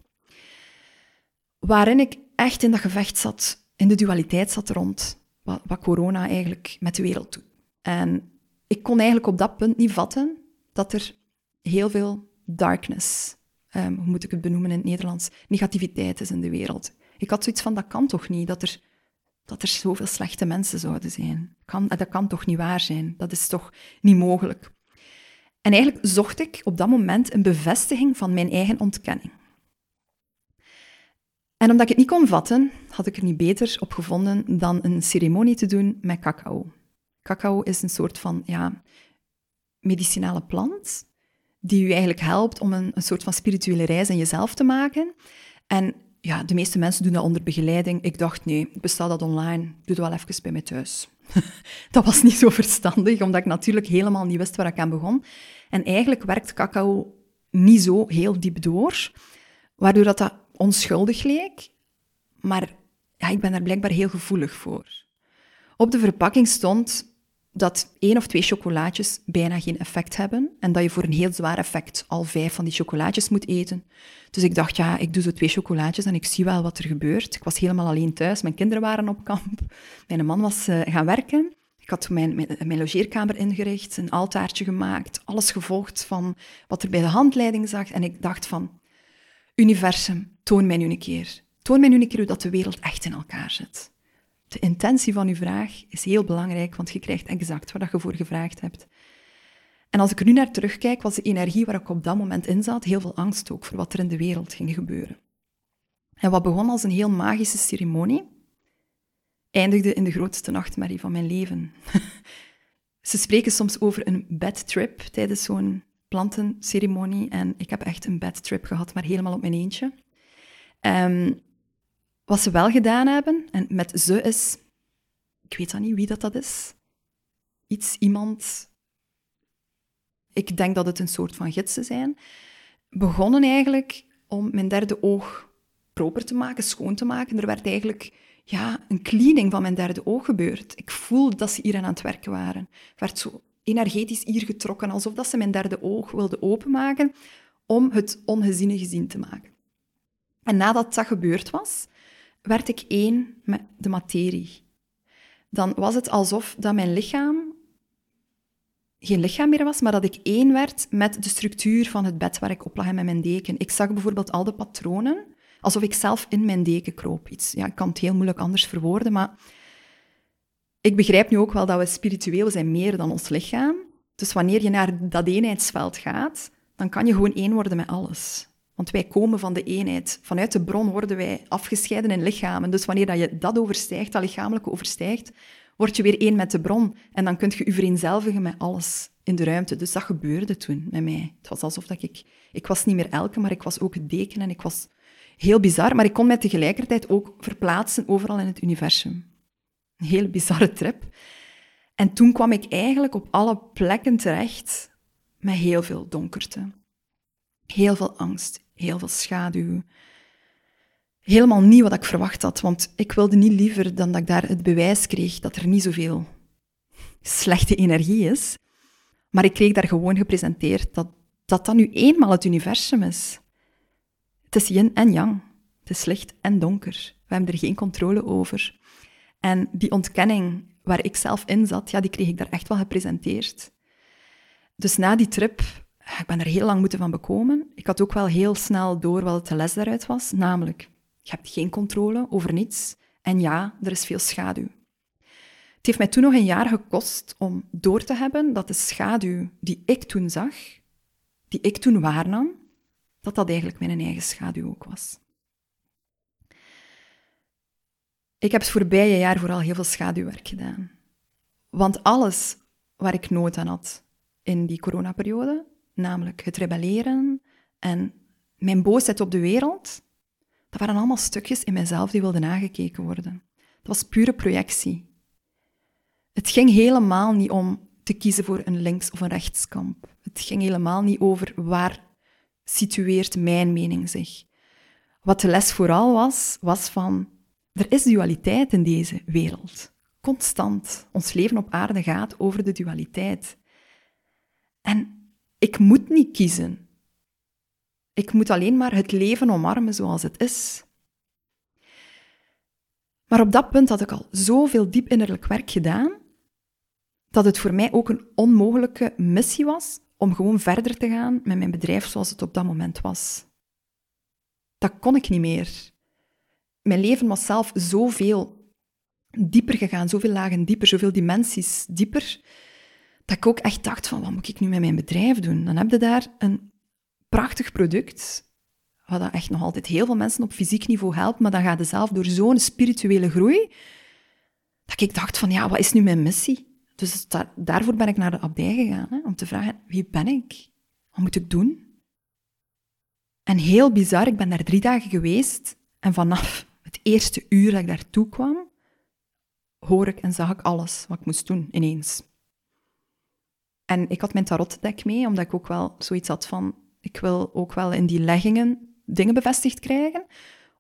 waarin ik echt in dat gevecht zat, in de dualiteit zat rond wat, wat corona eigenlijk met de wereld doet. En ik kon eigenlijk op dat punt niet vatten dat er heel veel darkness, um, hoe moet ik het benoemen in het Nederlands, negativiteit is in de wereld. Ik had zoiets van, dat kan toch niet, dat er, dat er zoveel slechte mensen zouden zijn. Kan, dat kan toch niet waar zijn? Dat is toch niet mogelijk? En eigenlijk zocht ik op dat moment een bevestiging van mijn eigen ontkenning. En omdat ik het niet kon vatten, had ik er niet beter op gevonden dan een ceremonie te doen met cacao. Cacao is een soort van ja, medicinale plant die u eigenlijk helpt om een, een soort van spirituele reis in jezelf te maken. En ja, de meeste mensen doen dat onder begeleiding. Ik dacht, nee, bestel dat online, doe dat wel even bij mij thuis. [LAUGHS] dat was niet zo verstandig, omdat ik natuurlijk helemaal niet wist waar ik aan begon. En eigenlijk werkt cacao niet zo heel diep door, waardoor dat, dat onschuldig leek. Maar ja, ik ben daar blijkbaar heel gevoelig voor. Op de verpakking stond dat één of twee chocolaatjes bijna geen effect hebben en dat je voor een heel zwaar effect al vijf van die chocolaatjes moet eten. Dus ik dacht, ja, ik doe zo twee chocolaatjes en ik zie wel wat er gebeurt. Ik was helemaal alleen thuis, mijn kinderen waren op kamp, mijn man was uh, gaan werken. Ik had mijn, mijn, mijn, logeerkamer ingericht, een altaartje gemaakt, alles gevolgd van wat er bij de handleiding zag. En ik dacht van, universum, toon mij nu een keer. Toon mij nu een keer hoe dat de wereld echt in elkaar zit. De intentie van uw vraag is heel belangrijk, want je krijgt exact wat je voor gevraagd hebt. En als ik er nu naar terugkijk, was de energie waar ik op dat moment in zat heel veel angst ook voor wat er in de wereld ging gebeuren. En wat begon als een heel magische ceremonie, eindigde in de grootste nachtmerrie van mijn leven. [LAUGHS] Ze spreken soms over een bad trip tijdens zo'n plantenceremonie en ik heb echt een bad trip gehad, maar helemaal op mijn eentje. Um, wat ze wel gedaan hebben, en met ze is ik weet dan niet wie dat, dat is. Iets, iemand. Ik denk dat het een soort van gidsen zijn. Begonnen eigenlijk om mijn derde oog proper te maken, schoon te maken. Er werd eigenlijk ja, een cleaning van mijn derde oog gebeurd. Ik voelde dat ze hier aan het werken waren. Ik werd zo energetisch hier getrokken, alsof dat ze mijn derde oog wilden openmaken om het ongeziene gezien te maken. En nadat dat gebeurd was, werd ik één met de materie. Dan was het alsof dat mijn lichaam geen lichaam meer was, maar dat ik één werd met de structuur van het bed waar ik op lag en met mijn deken. Ik zag bijvoorbeeld al de patronen, alsof ik zelf in mijn deken kroop. Iets. Ja, ik kan het heel moeilijk anders verwoorden, maar ik begrijp nu ook wel dat we spiritueel zijn meer dan ons lichaam. Dus wanneer je naar dat eenheidsveld gaat, dan kan je gewoon één worden met alles. Want wij komen van de eenheid. Vanuit de bron worden wij afgescheiden in lichamen. Dus wanneer dat je dat overstijgt, dat lichamelijke overstijgt, word je weer één met de bron. En dan kun je je vereenzelvigen met alles in de ruimte. Dus dat gebeurde toen met mij. Het was alsof dat ik... Ik was niet meer elke, maar ik was ook het deken. En ik was heel bizar, maar ik kon mij tegelijkertijd ook verplaatsen overal in het universum. Een heel bizarre trip. En toen kwam ik eigenlijk op alle plekken terecht met heel veel donkerte. Heel veel angst, heel veel schaduw. Helemaal niet wat ik verwacht had, want ik wilde niet liever dan dat ik daar het bewijs kreeg dat er niet zoveel slechte energie is. Maar ik kreeg daar gewoon gepresenteerd dat dat, dat nu eenmaal het universum is. Het is yin en yang. Het is licht en donker. We hebben er geen controle over. En die ontkenning waar ik zelf in zat, ja, die kreeg ik daar echt wel gepresenteerd. Dus na die trip, ik ben er heel lang moeten van bekomen. Ik had ook wel heel snel door wat de les daaruit was, namelijk, je hebt geen controle over niets. En ja, er is veel schaduw. Het heeft mij toen nog een jaar gekost om door te hebben dat de schaduw die ik toen zag, die ik toen waarnam, dat dat eigenlijk mijn eigen schaduw ook was. Ik heb het voorbije jaar vooral heel veel schaduwwerk gedaan. Want alles waar ik nood aan had in die coronaperiode, namelijk het rebelleren en mijn boosheid op de wereld, dat waren allemaal stukjes in mijzelf die wilden nagekeken worden. Dat was pure projectie. Het ging helemaal niet om te kiezen voor een links- of een rechtskamp. Het ging helemaal niet over waar situeert mijn mening zich. Wat de les vooral was, was van er is dualiteit in deze wereld. Constant. Ons leven op aarde gaat over de dualiteit. En ik moet niet kiezen. Ik moet alleen maar het leven omarmen zoals het is. Maar op dat punt had ik al zoveel diep innerlijk werk gedaan, dat het voor mij ook een onmogelijke missie was om gewoon verder te gaan met mijn bedrijf zoals het op dat moment was. Dat kon ik niet meer mijn leven was zelf zoveel dieper gegaan, zoveel lagen dieper, zoveel dimensies dieper, dat ik ook echt dacht van, wat moet ik nu met mijn bedrijf doen? Dan heb je daar een prachtig product, wat dat echt nog altijd heel veel mensen op fysiek niveau helpt, maar dan gaat je zelf door zo'n spirituele groei, dat ik dacht van, ja, wat is nu mijn missie? Dus daarvoor ben ik naar de abdij gegaan, hè, om te vragen, wie ben ik? Wat moet ik doen? En heel bizar, ik ben daar drie dagen geweest en vanaf het eerste uur dat ik daartoe kwam, hoor ik en zag ik alles wat ik moest doen ineens. En ik had mijn tarotdek mee, omdat ik ook wel zoiets had van, ik wil ook wel in die leggingen dingen bevestigd krijgen,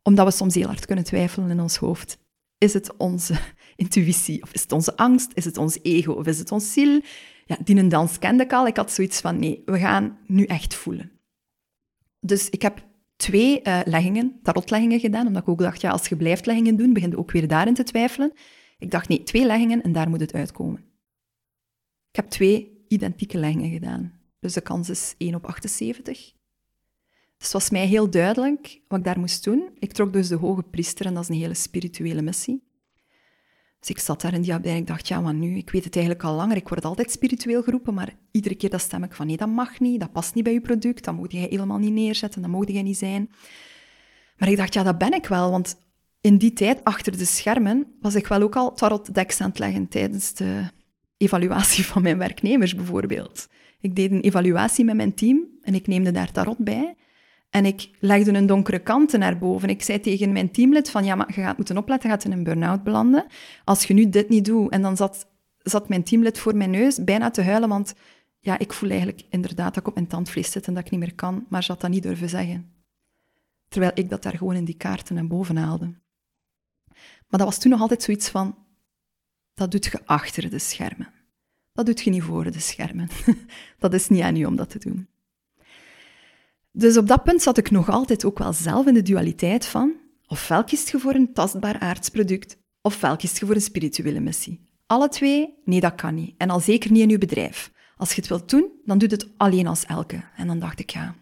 omdat we soms heel hard kunnen twijfelen in ons hoofd. Is het onze [LAUGHS] intuïtie, of is het onze angst, is het ons ego, of is het ons ziel? Ja, die dans kende ik al. Ik had zoiets van, nee, we gaan nu echt voelen. Dus ik heb twee uh, leggingen, tarotleggingen gedaan, omdat ik ook dacht, ja, als je blijft leggingen doen, begin je ook weer daarin te twijfelen. Ik dacht, nee, twee leggingen en daar moet het uitkomen. Ik heb twee identieke leggingen gedaan. Dus de kans is 1 op 78. Dus het was mij heel duidelijk wat ik daar moest doen. Ik trok dus de hoge priester en dat is een hele spirituele missie. Dus ik zat daar in die abdij en ik dacht, ja, maar nu, ik weet het eigenlijk al langer, ik word altijd spiritueel geroepen, maar iedere keer dat stem ik van, nee, dat mag niet, dat past niet bij je product, dat mocht jij helemaal niet neerzetten, dat mocht jij niet zijn. Maar ik dacht, ja, dat ben ik wel, want in die tijd, achter de schermen, was ik wel ook al tarotdeks aan het leggen tijdens de evaluatie van mijn werknemers, bijvoorbeeld. Ik deed een evaluatie met mijn team en ik neemde daar tarot bij. En ik legde een donkere kant naar boven. Ik zei tegen mijn teamlid van, ja, maar je gaat moeten opletten, je gaat in een burn-out belanden. Als je nu dit niet doet. En dan zat, zat mijn teamlid voor mijn neus bijna te huilen, want ja, ik voel eigenlijk inderdaad dat ik op mijn tandvlees zit en dat ik niet meer kan, maar ze had dat niet durven zeggen. Terwijl ik dat daar gewoon in die kaarten naar boven haalde. Maar dat was toen nog altijd zoiets van, dat doet je achter de schermen. Dat doet je niet voor de schermen. [LAUGHS] dat is niet aan u om dat te doen. Dus op dat punt zat ik nog altijd ook wel zelf in de dualiteit van ofwel kiest je voor een tastbaar aardsproduct, ofwel kiest je voor een spirituele missie. Alle twee, nee, dat kan niet. En al zeker niet in je bedrijf. Als je het wilt doen, dan doe het alleen als elke. En dan dacht ik, ja,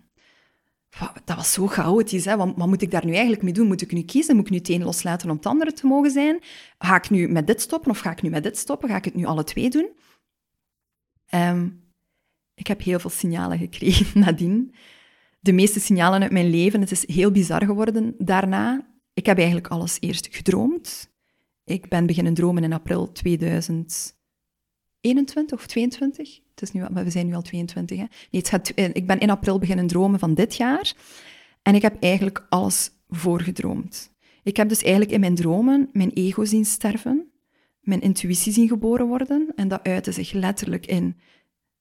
dat was zo chaotisch. Hè? Wat, wat, moet ik daar nu eigenlijk mee doen? Moet ik nu kiezen? Moet ik nu het een loslaten om het andere te mogen zijn? Ga ik nu met dit stoppen of ga ik nu met dit stoppen? Ga ik het nu alle twee doen? Um, ik heb heel veel signalen gekregen [LAUGHS] nadien de meeste signalen uit mijn leven. Het is heel bizar geworden daarna. Ik heb eigenlijk alles eerst gedroomd. Ik ben beginnen dromen in april 2021 of 22. Het is nu, we zijn nu al 22. Hè? Nee, het gaat, eh, ik ben in april beginnen dromen van dit jaar. En ik heb eigenlijk alles voorgedroomd. Ik heb dus eigenlijk in mijn dromen mijn ego zien sterven, mijn intuïtie zien geboren worden. En dat uitte zich letterlijk in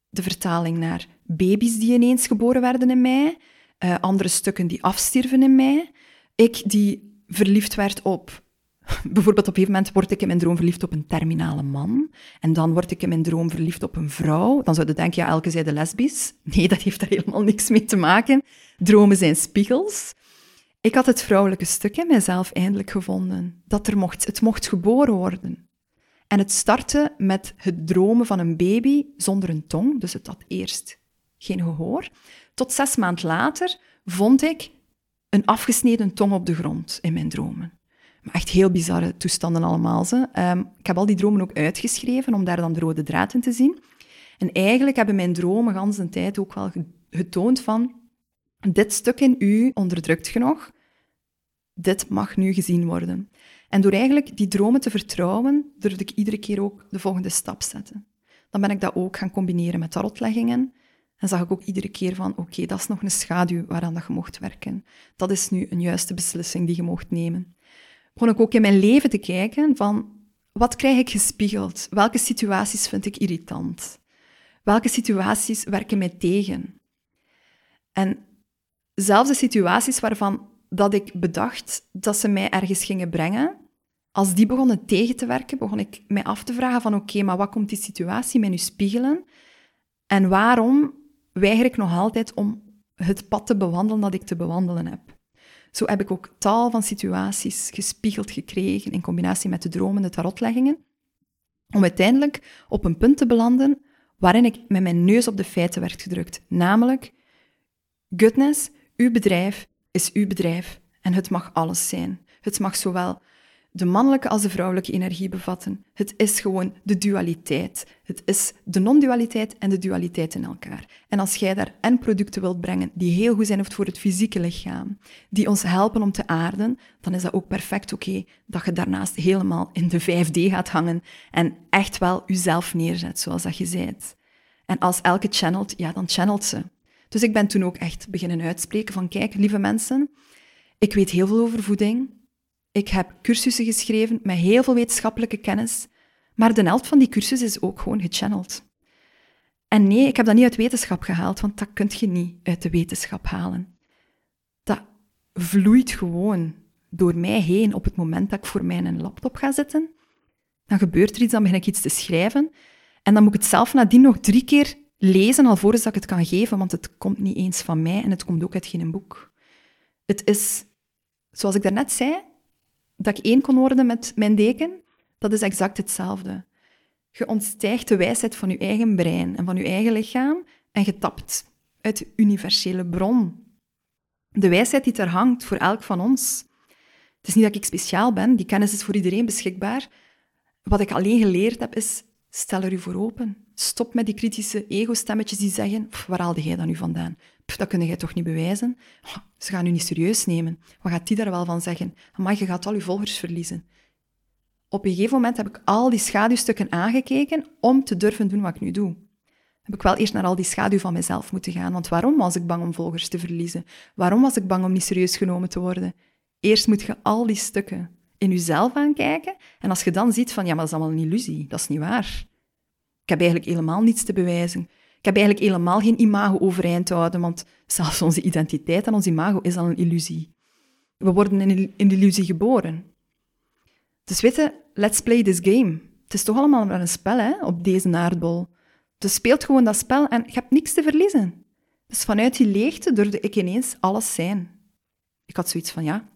de vertaling naar baby's die ineens geboren werden in mij, uh, andere stukken die afstierven in mij. Ik die verliefd werd op... Bijvoorbeeld op een gegeven moment word ik in mijn droom verliefd op een terminale man. En dan word ik in mijn droom verliefd op een vrouw. Dan zou je denken, ja, elke zijde lesbisch. Nee, dat heeft daar helemaal niks mee te maken. Dromen zijn spiegels. Ik had het vrouwelijke stuk in mijzelf eindelijk gevonden. Dat er mocht, het mocht geboren worden. En het startte met het dromen van een baby zonder een tong. Dus het had eerst geen gehoor. Tot zes maanden later vond ik een afgesneden tong op de grond in mijn dromen. Maar echt heel bizarre toestanden allemaal. Ze. Ehm, ik heb al die dromen ook uitgeschreven om daar dan de rode draad in te zien. En eigenlijk hebben mijn dromen gans een tijd ook wel getoond van dit stuk in u onderdrukt genoeg. Dit mag nu gezien worden. En door eigenlijk die dromen te vertrouwen, durfde ik iedere keer ook de volgende stap zetten. Dan ben ik dat ook gaan combineren met tarotleggingen. En zag ik ook iedere keer van, oké, dat is nog een schaduw waaraan dat je mocht werken. Dat is nu een juiste beslissing die je mocht nemen. Begon ik ook in mijn leven te kijken van, wat krijg ik gespiegeld? Welke situaties vind ik irritant? Welke situaties werken mij tegen? En zelfs de situaties waarvan dat ik bedacht dat ze mij ergens gingen brengen, als die begonnen tegen te werken, begon ik mij af te vragen van oké, maar wat komt die situatie mij nu spiegelen? En waarom weiger ik nog altijd om het pad te bewandelen dat ik te bewandelen heb. Zo heb ik ook tal van situaties gespiegeld gekregen in combinatie met de dromen, de tarotleggingen, om uiteindelijk op een punt te belanden waarin ik met mijn neus op de feiten werd gedrukt. Namelijk, goodness, uw bedrijf is uw bedrijf en het mag alles zijn. Het mag zowel de mannelijke als de vrouwelijke energie bevatten. Het is gewoon de dualiteit. Het is de non-dualiteit en de dualiteit in elkaar. En als jij daar en producten wilt brengen die heel goed zijn voor het fysieke lichaam, die ons helpen om te aarden, dan is dat ook perfect oké dat je daarnaast helemaal in de 5D gaat hangen en echt wel jezelf neerzet, zoals dat je zei. En als elke channelt, ja, dan channelt ze. Dus ik ben toen ook echt beginnen uitspreken van, kijk, lieve mensen, ik weet heel veel over voeding, ik heb cursussen geschreven met heel veel wetenschappelijke kennis, maar de helft van die cursus is ook gewoon gechanneld. En nee, ik heb dat niet uit wetenschap gehaald, want dat kun je niet uit de wetenschap halen. Dat vloeit gewoon door mij heen op het moment dat ik voor mijn laptop ga zitten. Dan gebeurt er iets, dan begin ik iets te schrijven. En dan moet ik het zelf nadien nog drie keer lezen, alvorens dat ik het kan geven, want het komt niet eens van mij en het komt ook uit geen boek. Het is, zoals ik daarnet zei, dat ik één kon worden met mijn deken, dat is exact hetzelfde. Je ontstijgt de wijsheid van je eigen brein en van je eigen lichaam en je tapt uit de universele bron. De wijsheid die er hangt voor elk van ons. Het is niet dat ik speciaal ben, die kennis is voor iedereen beschikbaar. Wat ik alleen geleerd heb, is stel er u voor open. Stop met die kritische ego-stemmetjes die zeggen, waar haalde jij dat nu vandaan? Dat kun jij toch niet bewijzen? Oh, ze gaan u niet serieus nemen. Wat gaat die daar wel van zeggen? Maar je gaat al je volgers verliezen. Op een gegeven moment heb ik al die schaduwstukken aangekeken om te durven doen wat ik nu doe. heb ik wel eerst naar al die schaduw van mezelf moeten gaan. Want waarom was ik bang om volgers te verliezen? Waarom was ik bang om niet serieus genomen te worden? Eerst moet je al die stukken in jezelf aankijken. En als je dan ziet van, ja, maar dat is allemaal een illusie. Dat is niet waar. Ik heb eigenlijk helemaal niets te bewijzen. Ik heb eigenlijk helemaal geen imago overeind te houden, want zelfs onze identiteit en ons imago is al een illusie. We worden in een illusie geboren. Dus weten, let's play this game. Het is toch allemaal maar een spel hè, op deze aardbol. Dus speelt gewoon dat spel en je hebt niks te verliezen. Dus vanuit die leegte durfde ik ineens alles zijn. Ik had zoiets van, ja,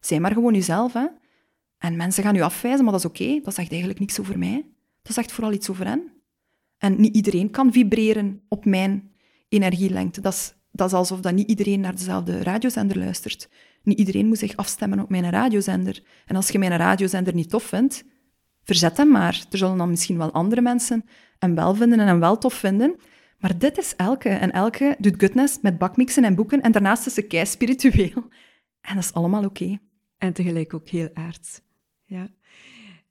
zij maar gewoon jezelf. Hè. En mensen gaan u afwijzen, maar dat is oké. Dat zegt eigenlijk niks over mij. Dat zegt vooral iets over hen. En niet iedereen kan vibreren op mijn energielengte. Dat is, dat is alsof dat niet iedereen naar dezelfde radiozender luistert. Niet iedereen moet zich afstemmen op mijn radiozender. En als je mijn radiozender niet tof vindt, verzet hem maar. Er zullen dan misschien wel andere mensen hem wel vinden en hem wel tof vinden. Maar dit is Elke. En Elke doet goodness met bakmixen en boeken. En daarnaast is ze kei spiritueel. En dat is allemaal oké. En tegelijk ook heel aards. Ja.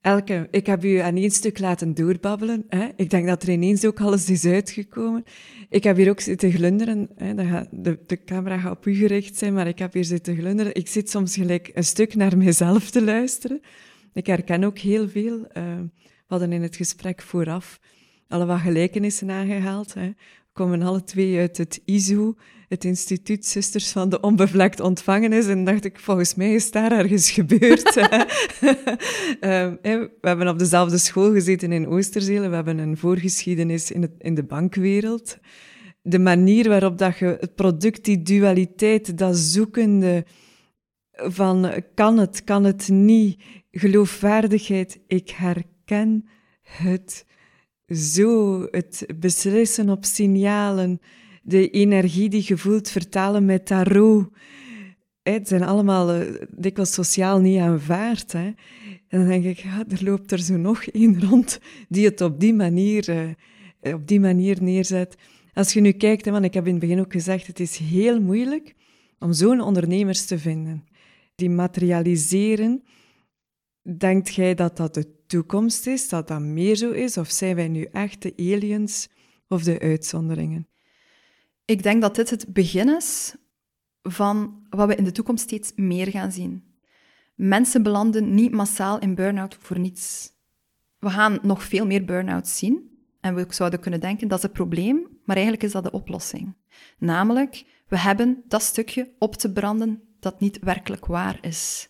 Elke, ik heb u aan één stuk laten doorbabbelen. Hè? Ik denk dat er ineens ook alles is uitgekomen. Ik heb hier ook zitten glunderen. Hè? de, de camera gaat op u gericht zijn, maar ik heb hier zitten glunderen. Ik zit soms gelijk een stuk naar mezelf te luisteren. Ik herken ook heel veel. Uh, we hadden in het gesprek vooraf alle wat gelijkenissen aangehaald. Hè komen alle twee uit het ISO, het Instituut Zusters van de Onbevlekt Ontvangenis. En dacht ik, volgens mij is daar ergens gebeurd. um, [LAUGHS] we hebben op dezelfde school gezeten in Oosterzelen. We hebben een voorgeschiedenis in, het, in de bankwereld. De manier waarop dat je het product, die dualiteit, dat zoekende van kan het, kan het niet, geloofwaardigheid, ik herken het zo het beslissen op signalen, de energie die je voelt vertalen met tarot. Het zijn allemaal uh, dikwijls sociaal niet aanvaard. Hè. En dan denk ik, ja, er loopt er zo nog één rond die het op die manier, uh, op die manier neerzet. Als je nu kijkt, hè, want ik heb in het begin ook gezegd, het is heel moeilijk om zo'n ondernemers te vinden. Die materialiseren. Denkt jij dat dat het toekomst is, dat dat meer zo is? Of zijn wij nu echt de aliens of de uitzonderingen? Ik denk dat dit het begin is van wat we in de toekomst steeds meer gaan zien. Mensen belanden niet massaal in burn-out voor niets. We gaan nog veel meer burn-outs zien. En we zouden kunnen denken dat is het probleem, maar eigenlijk is dat de oplossing. Namelijk, we hebben dat stukje op te branden dat niet werkelijk waar is.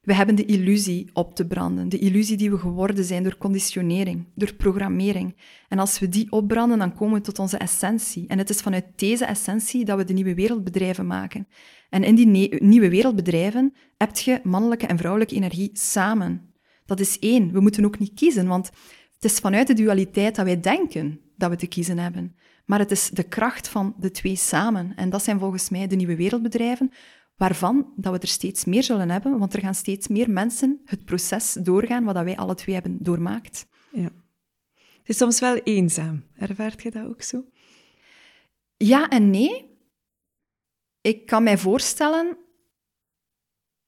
We hebben de illusie op te branden, de illusie die we geworden zijn door conditionering, door programmering. En als we die opbranden, dan komen we tot onze essentie. En het is vanuit deze essentie dat we de nieuwe wereldbedrijven maken. En in die nieuwe wereldbedrijven heb je mannelijke en vrouwelijke energie samen. Dat is één. We moeten ook niet kiezen, want het is vanuit de dualiteit dat wij denken dat we te kiezen hebben. Maar het is de kracht van de twee samen. En dat zijn volgens mij de nieuwe wereldbedrijven, waarvan dat we er steeds meer zullen hebben, want er gaan steeds meer mensen het proces doorgaan wat wij alle twee hebben doormaakt. Ja. Het is soms wel eenzaam. Ervaart je dat ook zo? Ja en nee. Ik kan mij voorstellen,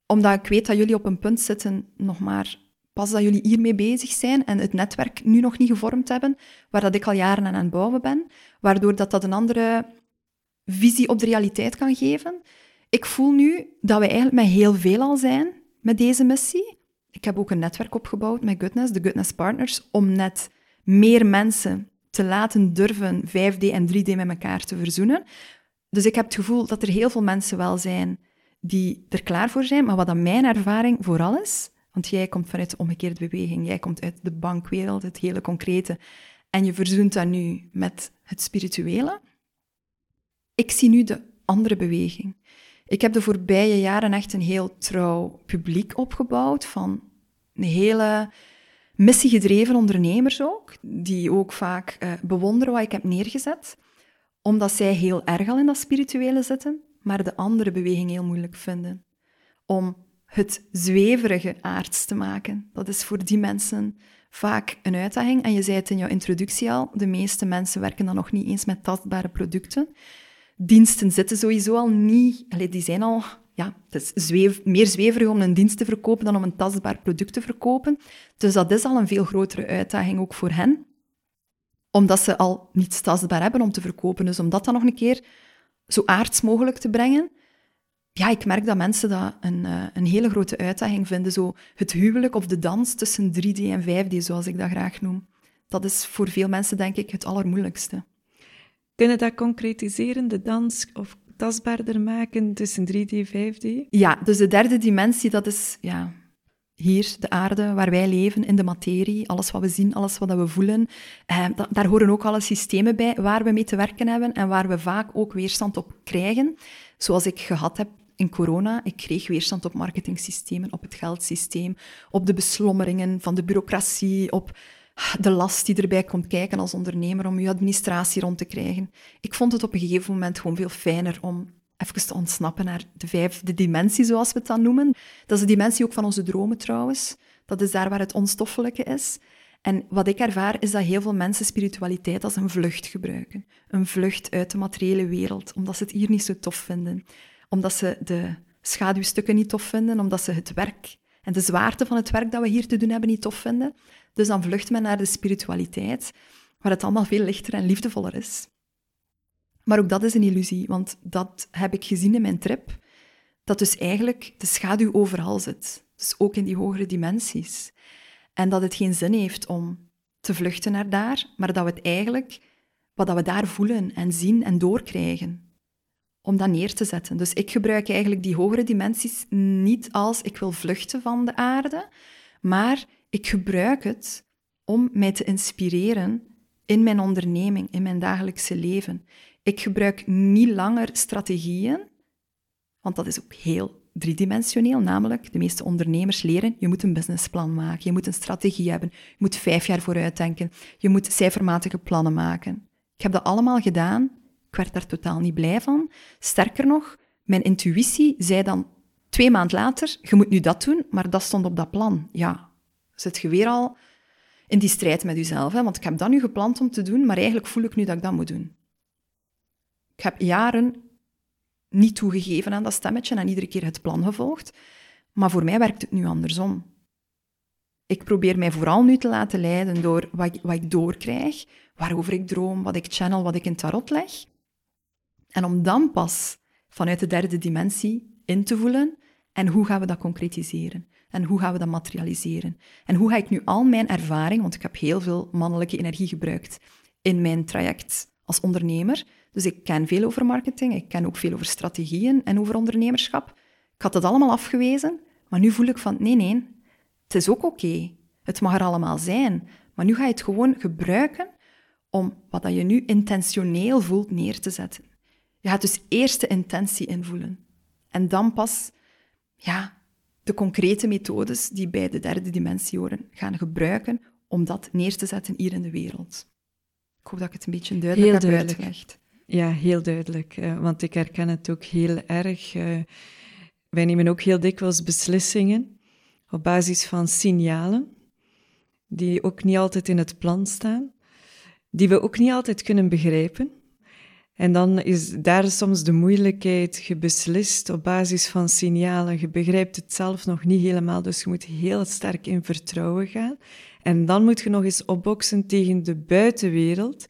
omdat ik weet dat jullie op een punt zitten, nog maar pas dat jullie hiermee bezig zijn en het netwerk nu nog niet gevormd hebben, waar dat ik al jaren aan aan het bouwen ben, waardoor dat, dat een andere visie op de realiteit kan geven ik voel nu dat we eigenlijk met heel veel al zijn met deze missie. Ik heb ook een netwerk opgebouwd met Goodness, de Goodness Partners, om net meer mensen te laten durven 5D en 3D met elkaar te verzoenen. Dus ik heb het gevoel dat er heel veel mensen wel zijn die er klaar voor zijn. Maar wat aan mijn ervaring vooral is, want jij komt vanuit de omgekeerde beweging, jij komt uit de bankwereld, het hele concrete, en je verzoent dat nu met het spirituele. Ik zie nu de andere beweging. Ik heb de voorbije jaren echt een heel trouw publiek opgebouwd van een hele missiegedreven ondernemers ook, die ook vaak uh, bewonderen wat ik heb neergezet, omdat zij heel erg al in dat spirituele zitten, maar de andere beweging heel moeilijk vinden. Om het zweverige aards te maken. Dat is voor die mensen vaak een uitdaging. En je zei het in jouw introductie al, de meeste mensen werken dan nog niet eens met tastbare producten diensten zitten sowieso al niet... Allee, die zijn al... Ja, het is meer zweverig om een dienst te verkopen dan om een tastbaar product te verkopen. Dus dat is al een veel grotere uitdaging ook voor hen. omdat ze al niets tastbaar hebben om te verkopen. Dus om dat dan nog een keer zo aards mogelijk te brengen, ja, ik merk dat mensen dat een, uh, een hele grote uitdaging vinden. Zo het huwelijk of de dans tussen 3D en 5D, zoals ik dat graag noem. Dat is voor veel mensen, denk ik, het allermoeilijkste. Kunnen dat concretiseren, de dans, of tastbaarder maken tussen 3D en 5D? Ja, dus de derde dimensie, dat is ja, hier, de aarde, waar wij leven, in de materie, alles wat we zien, alles wat we voelen. Eh, daar horen ook alle systemen bij waar we mee te werken hebben en waar we vaak ook weerstand op krijgen. Zoals ik gehad heb in corona, ik kreeg weerstand op marketingsystemen, op het geldsysteem, op de beslommeringen van de bureaucratie, op de last die erbij komt kijken als ondernemer om je administratie rond te krijgen. Ik vond het op een gegeven moment gewoon veel fijner om even te ontsnappen naar de vijfde dimensie, zoals we het dan noemen. Dat is de dimensie ook van onze dromen trouwens. Dat is daar waar het onstoffelijke is. En wat ik ervaar is dat heel veel mensen spiritualiteit als een vlucht gebruiken. Een vlucht uit de materiële wereld, omdat ze het hier niet zo tof vinden. Omdat ze de schaduwstukken niet tof vinden, omdat ze het werk en de zwaarte van het werk dat we hier te doen hebben niet tof vinden. Dus dan vlucht men naar de spiritualiteit, waar het allemaal veel lichter en liefdevoller is. Maar ook dat is een illusie, want dat heb ik gezien in mijn trip, dat dus eigenlijk de schaduw overal zit. Dus ook in die hogere dimensies. En dat het geen zin heeft om te vluchten naar daar, maar dat we het eigenlijk, wat dat we daar voelen en zien en doorkrijgen, om dat neer te zetten. Dus ik gebruik eigenlijk die hogere dimensies niet als ik wil vluchten van de aarde, maar ik gebruik het om mij te inspireren in mijn onderneming, in mijn dagelijkse leven. Ik gebruik niet langer strategieën, want dat is ook heel driedimensioneel, namelijk de meeste ondernemers leren, je moet een businessplan maken, je moet een strategie hebben, je moet vijf jaar vooruit denken, je moet cijfermatige plannen maken. Ik heb dat allemaal gedaan, ik werd daar totaal niet blij van. Sterker nog, mijn intuïtie zei dan twee maanden later, je moet nu dat doen, maar dat stond op dat plan. Ja, zit je weer al in die strijd met jezelf, hè? want ik heb dat nu gepland om te doen, maar eigenlijk voel ik nu dat ik dat moet doen. Ik heb jaren niet toegegeven aan dat stemmetje en iedere keer het plan gevolgd. Maar voor mij werkt het nu andersom. Ik probeer mij vooral nu te laten leiden door wat, wat ik doorkrijg, waarover ik droom, wat ik channel, wat ik in tarot leg. En om dan pas vanuit de derde dimensie in te voelen en hoe gaan we dat concretiseren? En hoe gaan we dat materialiseren? En hoe ga ik nu al mijn ervaring, want ik heb heel veel mannelijke energie gebruikt in mijn traject als ondernemer, dus ik ken veel over marketing, ik ken ook veel over strategieën en over ondernemerschap. Ik had dat allemaal afgewezen, maar nu voel ik van nee, nee, het is ook oké. Het mag er allemaal zijn. Maar nu ga je het gewoon gebruiken om wat dat je nu intentioneel voelt neer te zetten. Je gaat dus eerst de intentie invoelen. En dan pas ja, de concrete methodes die bij de derde dimensie horen gaan gebruiken om dat neer te zetten hier in de wereld. Ik hoop dat ik het een beetje duidelijk heb uitgelegd. Ja, heel duidelijk. Uh, want ik herken het ook heel erg. Uh, wij nemen ook heel dikwijls beslissingen op basis van signalen, die ook niet altijd in het plan staan, die we ook niet altijd kunnen begrijpen. En dan is daar soms de moeilijkheid. Je beslist op basis van signalen. Je begrijpt het zelf nog niet helemaal, dus je moet heel sterk in vertrouwen gaan. En dan moet je nog eens opboksen tegen de buitenwereld,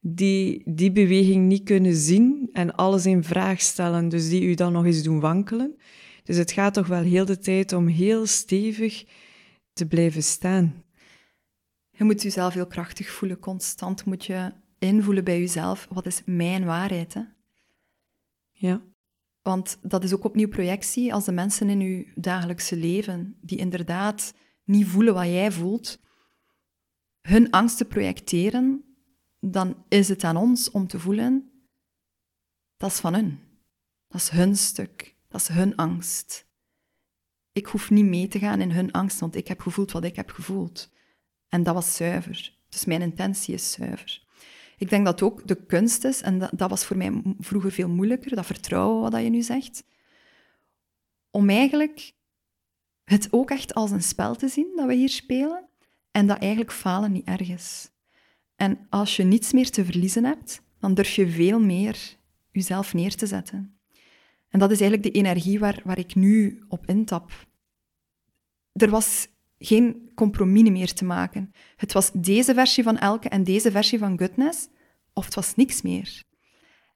die die beweging niet kunnen zien en alles in vraag stellen, dus die u dan nog eens doen wankelen. Dus het gaat toch wel heel de tijd om heel stevig te blijven staan. Je moet jezelf heel krachtig voelen. Constant moet je invoelen bij jezelf. Wat is mijn waarheid? Hè? Ja. Want dat is ook opnieuw projectie. Als de mensen in je dagelijkse leven, die inderdaad niet voelen wat jij voelt, hun angsten projecteren, dan is het aan ons om te voelen, dat is van hun. Dat is hun stuk. Dat is hun angst. Ik hoef niet mee te gaan in hun angst, want ik heb gevoeld wat ik heb gevoeld. En dat was zuiver. Dus mijn intentie is zuiver. Ik denk dat ook de kunst is, en dat, dat was voor mij vroeger veel moeilijker, dat vertrouwen wat je nu zegt, om eigenlijk het ook echt als een spel te zien dat we hier spelen, en dat eigenlijk falen niet erg is. En als je niets meer te verliezen hebt, dan durf je veel meer jezelf neer te zetten. En dat is eigenlijk de energie waar, waar ik nu op intap. Er was geen compromis meer te maken. Het was deze versie van Elke en deze versie van Goodness, of het was niks meer.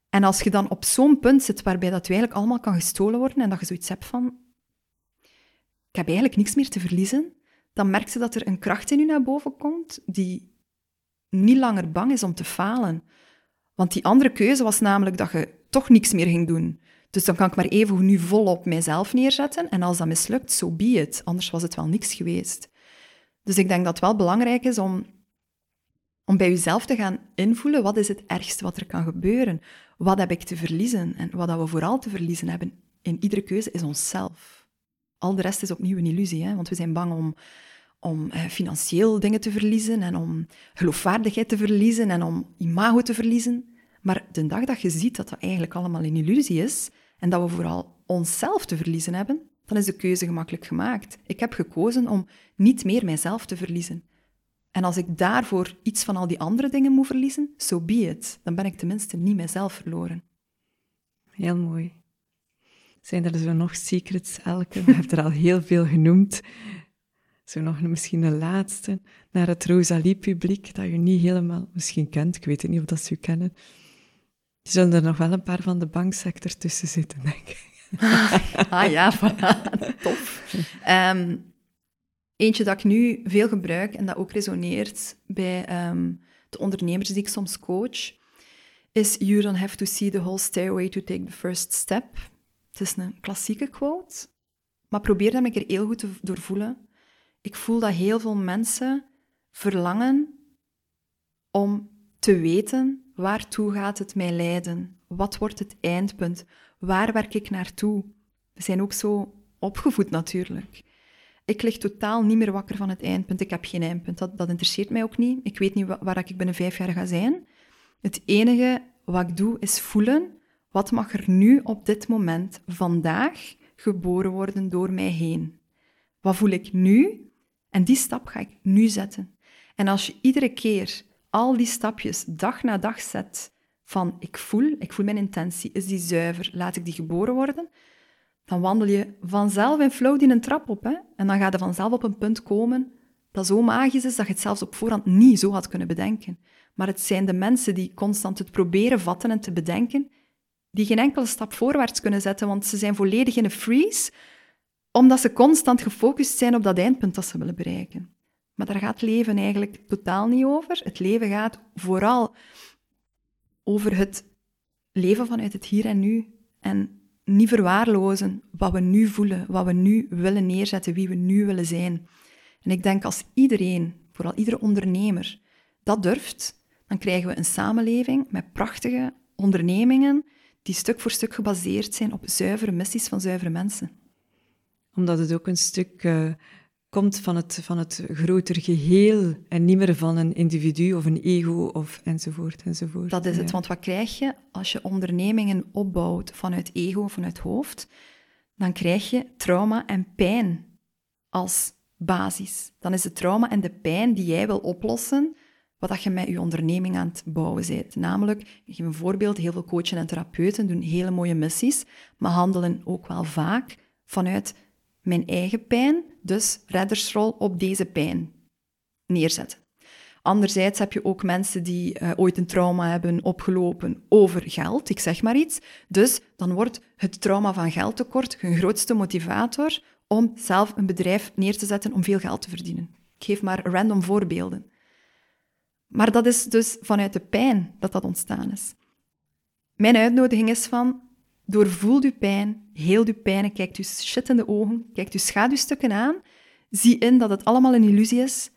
En als je dan op zo'n punt zit waarbij dat eigenlijk allemaal kan gestolen worden en dat je zoiets hebt van, ik heb eigenlijk niks meer te verliezen, dan merk je dat er een kracht in je naar boven komt die niet langer bang is om te falen. Want die andere keuze was namelijk dat je toch niks meer ging doen. Dus dan kan ik maar even nu vol op mijzelf neerzetten. En als dat mislukt, zo so be. Anders was het wel niks geweest. Dus ik denk dat het wel belangrijk is om, om bij jezelf te gaan invoelen wat is het ergste wat er kan gebeuren. Wat heb ik te verliezen? En wat we vooral te verliezen hebben in iedere keuze is onszelf. Al de rest is opnieuw een illusie, hè? want we zijn bang om, om eh, financieel dingen te verliezen en om geloofwaardigheid te verliezen en om imago te verliezen. Maar de dag dat je ziet dat dat eigenlijk allemaal een illusie is en dat we vooral onszelf te verliezen hebben, dan is de keuze gemakkelijk gemaakt. Ik heb gekozen om niet meer mijzelf te verliezen. En als ik daarvoor iets van al die andere dingen moet verliezen, so be it. Dan ben ik tenminste niet mijzelf verloren. Heel mooi. Zijn er zo nog secrets, Elke? Je hebt er al heel veel genoemd. Zo nog misschien een laatste, naar het Rosalie-publiek, dat je niet helemaal misschien kent. Ik weet niet of dat ze u kennen. Er zullen er nog wel een paar van de banksector tussen zitten, denk ik. [LAUGHS] ah ja, voilà. tof. Ehm, eentje dat ik nu veel gebruik en dat ook resoneert bij ehm, de ondernemers die ik soms coach, is You don't have to see the whole stairway to take the first step. Het is een klassieke quote, maar probeer dat een keer heel goed te doorvoelen. Ik voel dat heel veel mensen verlangen om te weten waartoe gaat het mij leiden? Wat wordt het eindpunt? Waar werk ik naartoe? We zijn ook zo opgevoed natuurlijk. Ik lig totaal niet meer wakker van het eindpunt. Ik heb geen eindpunt. Dat, dat interesseert mij ook niet. Ik weet niet waar ik binnen vijf jaar ga zijn. Het enige wat ik doe is voelen wat mag er nu op dit moment, vandaag, geboren worden door mij heen. Wat voel ik nu? En die stap ga ik nu zetten. En als je iedere keer al die stapjes dag na dag zet van ik voel, ik voel mijn intentie, is die zuiver, laat ik die geboren worden, dan wandel je vanzelf in flow die een trap op. Hè? En dan ga je vanzelf op een punt komen dat zo magisch is dat je het zelfs op voorhand niet zo had kunnen bedenken. Maar het zijn de mensen die constant het proberen vatten en te bedenken, die geen enkele stap voorwaarts kunnen zetten, want ze zijn volledig in een freeze, omdat ze constant gefocust zijn op dat eindpunt dat ze willen bereiken. Maar daar gaat leven eigenlijk totaal niet over. Het leven gaat vooral over het leven vanuit het hier en nu. En niet verwaarlozen wat we nu voelen, wat we nu willen neerzetten, wie we nu willen zijn. En ik denk als iedereen, vooral iedere ondernemer, dat durft, dan krijgen we een samenleving met prachtige ondernemingen die stuk voor stuk gebaseerd zijn op zuivere missies van zuivere mensen. Omdat het ook een stuk uh, komt van het, van het groter geheel en niet meer van een individu of een ego of enzovoort enzovoort. Dat is het, want wat krijg je als je ondernemingen opbouwt vanuit ego, vanuit hoofd? Dan krijg je trauma en pijn als basis. Dan is het trauma en de pijn die jij wil oplossen, wat je met je onderneming aan het bouwen bent. Namelijk, ik geef een voorbeeld, heel veel coachen en therapeuten doen hele mooie missies, maar handelen ook wel vaak vanuit mijn eigen pijn, dus reddersrol op deze pijn neerzetten. Anderzijds heb je ook mensen die uh, ooit een trauma hebben opgelopen over geld, ik zeg maar iets. Dus dan wordt het trauma van geldtekort hun grootste motivator om zelf een bedrijf neer te zetten om veel geld te verdienen. Ik geef maar random voorbeelden. Maar dat is dus vanuit de pijn dat dat ontstaan is. Mijn uitnodiging is van, doorvoel je pijn, heel je pijn, kijk je shit in de ogen, kijk je schaduwstukken aan, zie in dat het allemaal een illusie is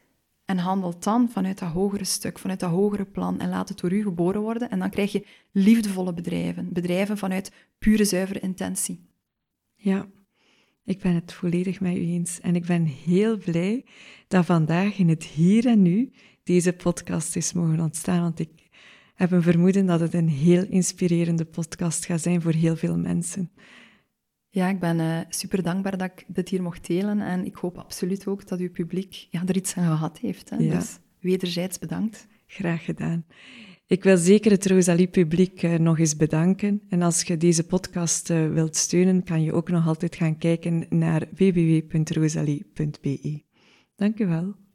en handel dan vanuit dat hogere stuk, vanuit dat hogere plan en laat het door u geboren worden en dan krijg je liefdevolle bedrijven, bedrijven vanuit pure zuivere intentie. Ja, ik ben het volledig met u eens en ik ben heel blij dat vandaag in het hier en nu deze podcast is mogen ontstaan, want ik heb een vermoeden dat het een heel inspirerende podcast gaat zijn voor heel veel mensen. Ja, ik ben uh, super dankbaar dat ik dit hier mocht delen en ik hoop absoluut ook dat uw publiek ja, er iets aan gehad heeft. Hè? Ja. Dus wederzijds bedankt. Graag gedaan. Ik wil zeker het Rosalie-publiek uh, nog eens bedanken. En als je deze podcast uh, wilt steunen, kan je ook nog altijd gaan kijken naar www.rosalie.be. Dank u wel.